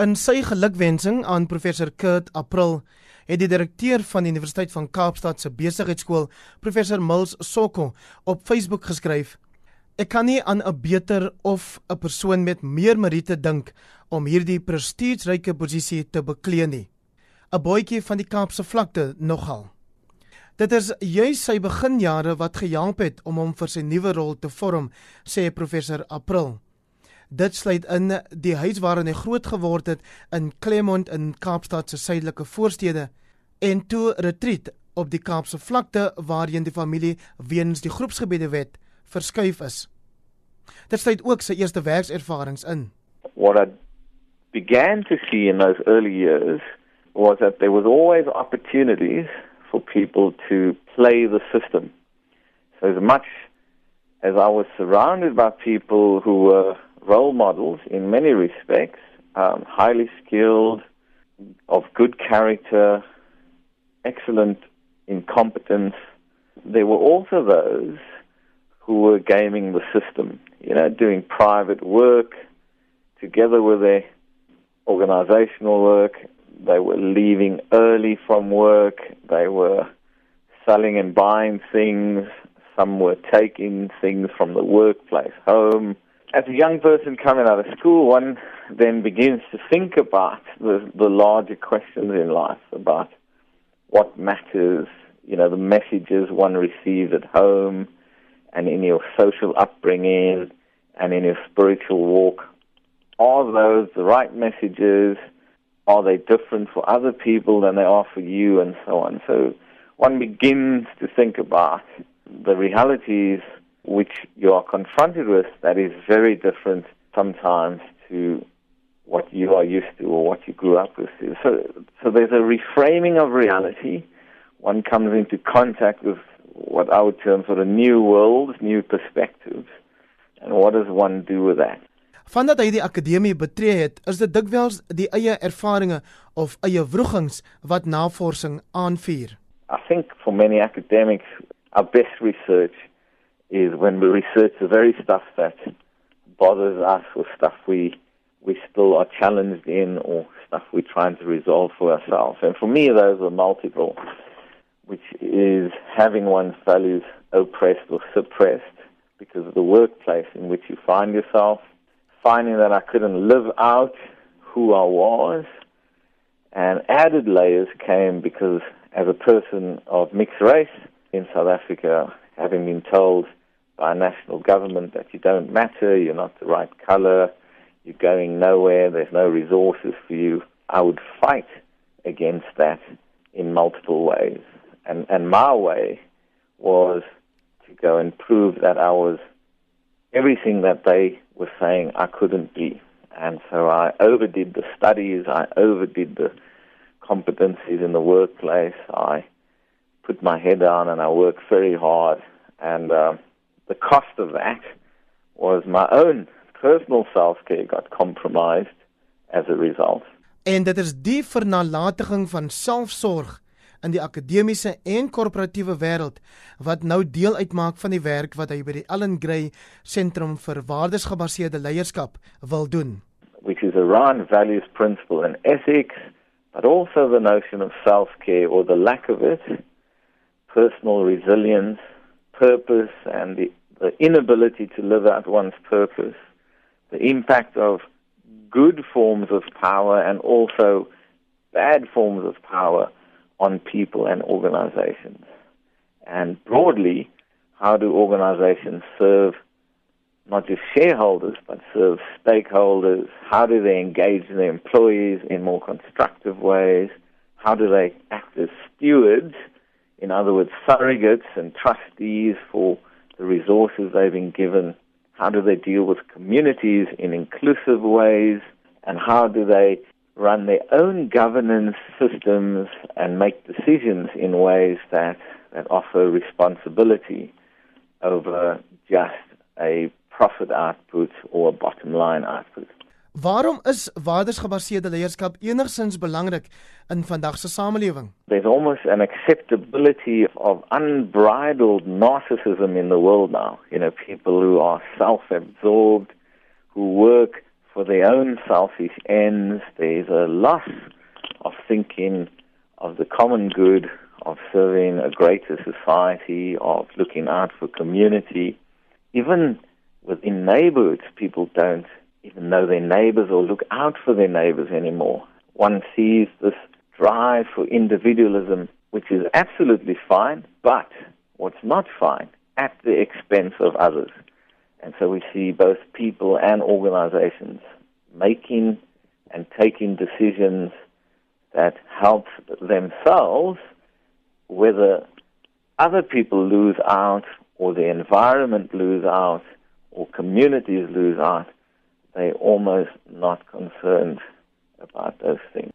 In sy gelukwensing aan professor Kurt April het die direkteur van die Universiteit van Kaapstad se besigheidskool, professor Mills Sokko, op Facebook geskryf: "Ek kan nie aan 'n beter of 'n persoon met meer meriete dink om hierdie prestigeryke posisie te beklee nie. 'n Boetjie van die Kaapse vlakte nogal." Dit is juis sy beginjare wat gehelp het om hom vir sy nuwe rol te vorm, sê professor April. Dit sluit in die huis waarin hy groot geword het in Claremont in Kaapstad se suidelike voorstede en toe retreat op die Kaapse vlakte waarheen die familie weens die groepsgebiede wet verskuif is. Dit sluit ook sy eerste werkservarings in. What I began to see in those early years was that there was always opportunities for people to play the system. So as much as I was surrounded by people who were role models in many respects, um, highly skilled, of good character, excellent in competence. There were also those who were gaming the system, you know, doing private work together with their organizational work. They were leaving early from work. They were selling and buying things. Some were taking things from the workplace home as a young person coming out of school, one then begins to think about the, the larger questions in life about what matters, you know, the messages one receives at home and in your social upbringing and in your spiritual walk. Are those the right messages? Are they different for other people than they are for you and so on? So one begins to think about the realities which you are confronted with that is very different sometimes to what you are used to or what you grew up with. So, so there's a reframing of reality. One comes into contact with what I would term sort of new worlds, new perspectives. And what does one do with that? Vandat hy die akademie betree het, is dit dikwels die eie ervarings of eie wrogings wat navorsing aanvuur. I think for many academics our best research is when we research the very stuff that bothers us or stuff we we still are challenged in or stuff we're trying to resolve for ourselves. And for me, those are multiple, which is having one's values oppressed or suppressed because of the workplace in which you find yourself, finding that I couldn't live out who I was, and added layers came because as a person of mixed race in South Africa, having been told by a national government that you don't matter, you're not the right color, you're going nowhere, there's no resources for you. I would fight against that in multiple ways. And, and my way was to go and prove that I was everything that they were saying I couldn't be. And so I overdid the studies, I overdid the competencies in the workplace, I put my head down and I worked very hard. And uh, the cost of that was my own personal self-care got compromised as a result. En dit is die vernalatiging van selfsorg in die akademiese en korporatiewe wêreld wat nou deel uitmaak van die werk wat hy by die Allen Gray Sentrum vir Waardesgebaseerde Leierskap wil doen. Which is around values principle and ethics, but also the notion of self-care or the lack of it, personal resilience, purpose and the the inability to live out one's purpose, the impact of good forms of power and also bad forms of power on people and organizations. And broadly, how do organizations serve not just shareholders, but serve stakeholders? How do they engage their employees in more constructive ways? How do they act as stewards, in other words, surrogates and trustees for the resources they've been given? How do they deal with communities in inclusive ways? And how do they run their own governance systems and make decisions in ways that, that offer responsibility over just a profit output or a bottom line output? Waarom is waardesgebaseerde leierskap enigsins belangrik in vandag se samelewing? There's almost an acceptability of unbridled narcissism in the world now. You know, people who are self-absorbed, who work for their own selfish ends. There's a loss of thinking of the common good, of serving a greater society, of looking out for community. Even within neighborhoods, people don't even know their neighbors or look out for their neighbors anymore. One sees this drive for individualism, which is absolutely fine, but what's not fine, at the expense of others. And so we see both people and organizations making and taking decisions that help themselves, whether other people lose out or the environment lose out or communities lose out, they're almost not concerned about those things.